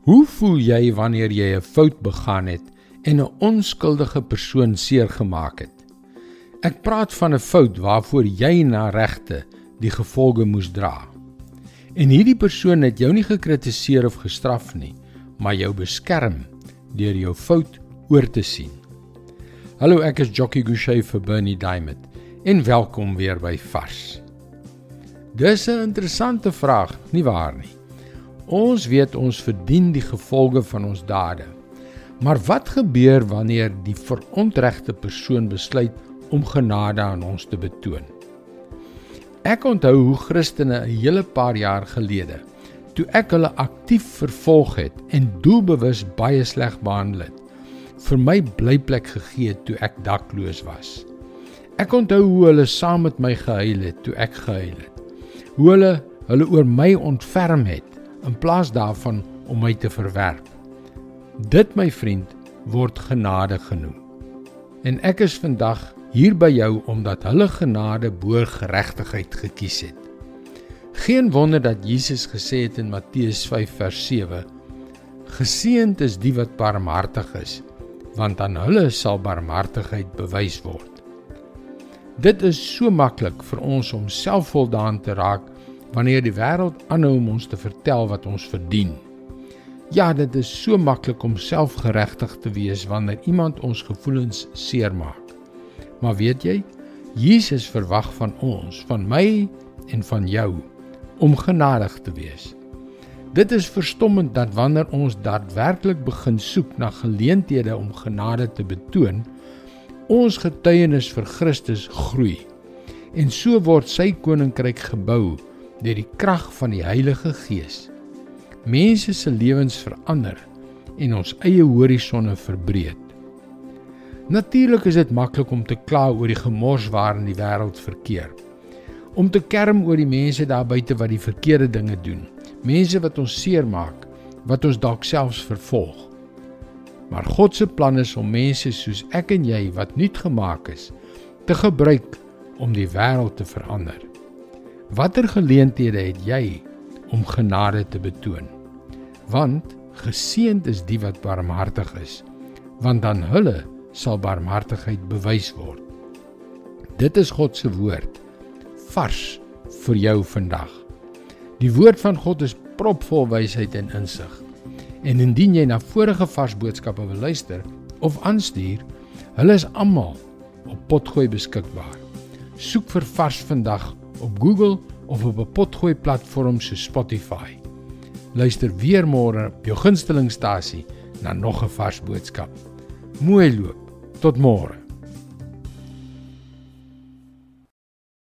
Hoe voel jy wanneer jy 'n fout begaan het en 'n onskuldige persoon seergemaak het? Ek praat van 'n fout waarvoor jy na regte die gevolge moes dra. En hierdie persoon het jou nie gekritiseer of gestraf nie, maar jou beskerm deur jou fout oor te sien. Hallo, ek is Jockey Gouchee vir Bernie Diamond en welkom weer by Vars. Dis 'n interessante vraag, nie waar nie? Ons weet ons verdien die gevolge van ons dade. Maar wat gebeur wanneer die verontregte persoon besluit om genade aan ons te betoon? Ek onthou hoe Christene 'n hele paar jaar gelede, toe ek hulle aktief vervolg het en doelbewus baie sleg behandel het, vir my blyplek gegee toe ek dakloos was. Ek onthou hoe hulle saam met my gehuil het toe ek gehuil het. Hoe hulle hulle oor my ontferm het in plaas daarvan om my te verwerp. Dit my vriend word genade genoem. En ek is vandag hier by jou omdat hulle genade bo geregtigheid gekies het. Geen wonder dat Jesus gesê het in Matteus 5 vers 7: Geseënd is die wat barmhartig is, want aan hulle sal barmhartigheid bewys word. Dit is so maklik vir ons om selfvoldaan te raak wanneer die wêreld aanhou om ons te vertel wat ons verdien. Ja, dit is so maklik om selfgeregtig te wees wanneer iemand ons gevoelens seermaak. Maar weet jy, Jesus verwag van ons, van my en van jou om genadig te wees. Dit is verstommend dat wanneer ons daadwerklik begin soek na geleenthede om genade te betoon, ons getuienis vir Christus groei. En so word sy koninkryk gebou deur die krag van die Heilige Gees. Mense se lewens verander en ons eie horisonne verbreed. Natuurlik is dit maklik om te kla oor die gemors waarin die wêreld verkeer. Om te kerm oor die mense daar buite wat die verkeerde dinge doen. Mense wat ons seermaak, wat ons dalk selfs vervolg. Maar God se plan is om mense soos ek en jy wat nuut gemaak is, te gebruik om die wêreld te verander. Watter geleenthede het jy om genade te betoon? Want geseënd is die wat barmhartig is, want dan hulle sal barmhartigheid bewys word. Dit is God se woord vars vir jou vandag. Die woord van God is propvol wysheid en insig. En indien jy na vorige vars boodskappe wil luister of aanstuur, hulle is almal op potgooi beskikbaar. Soek vir vars vandag op Google of op 'n potgooi platform so Spotify. Luister weer môre op jou gunstelingstasie na nog 'n vars boodskap. Mooi loop. Tot môre.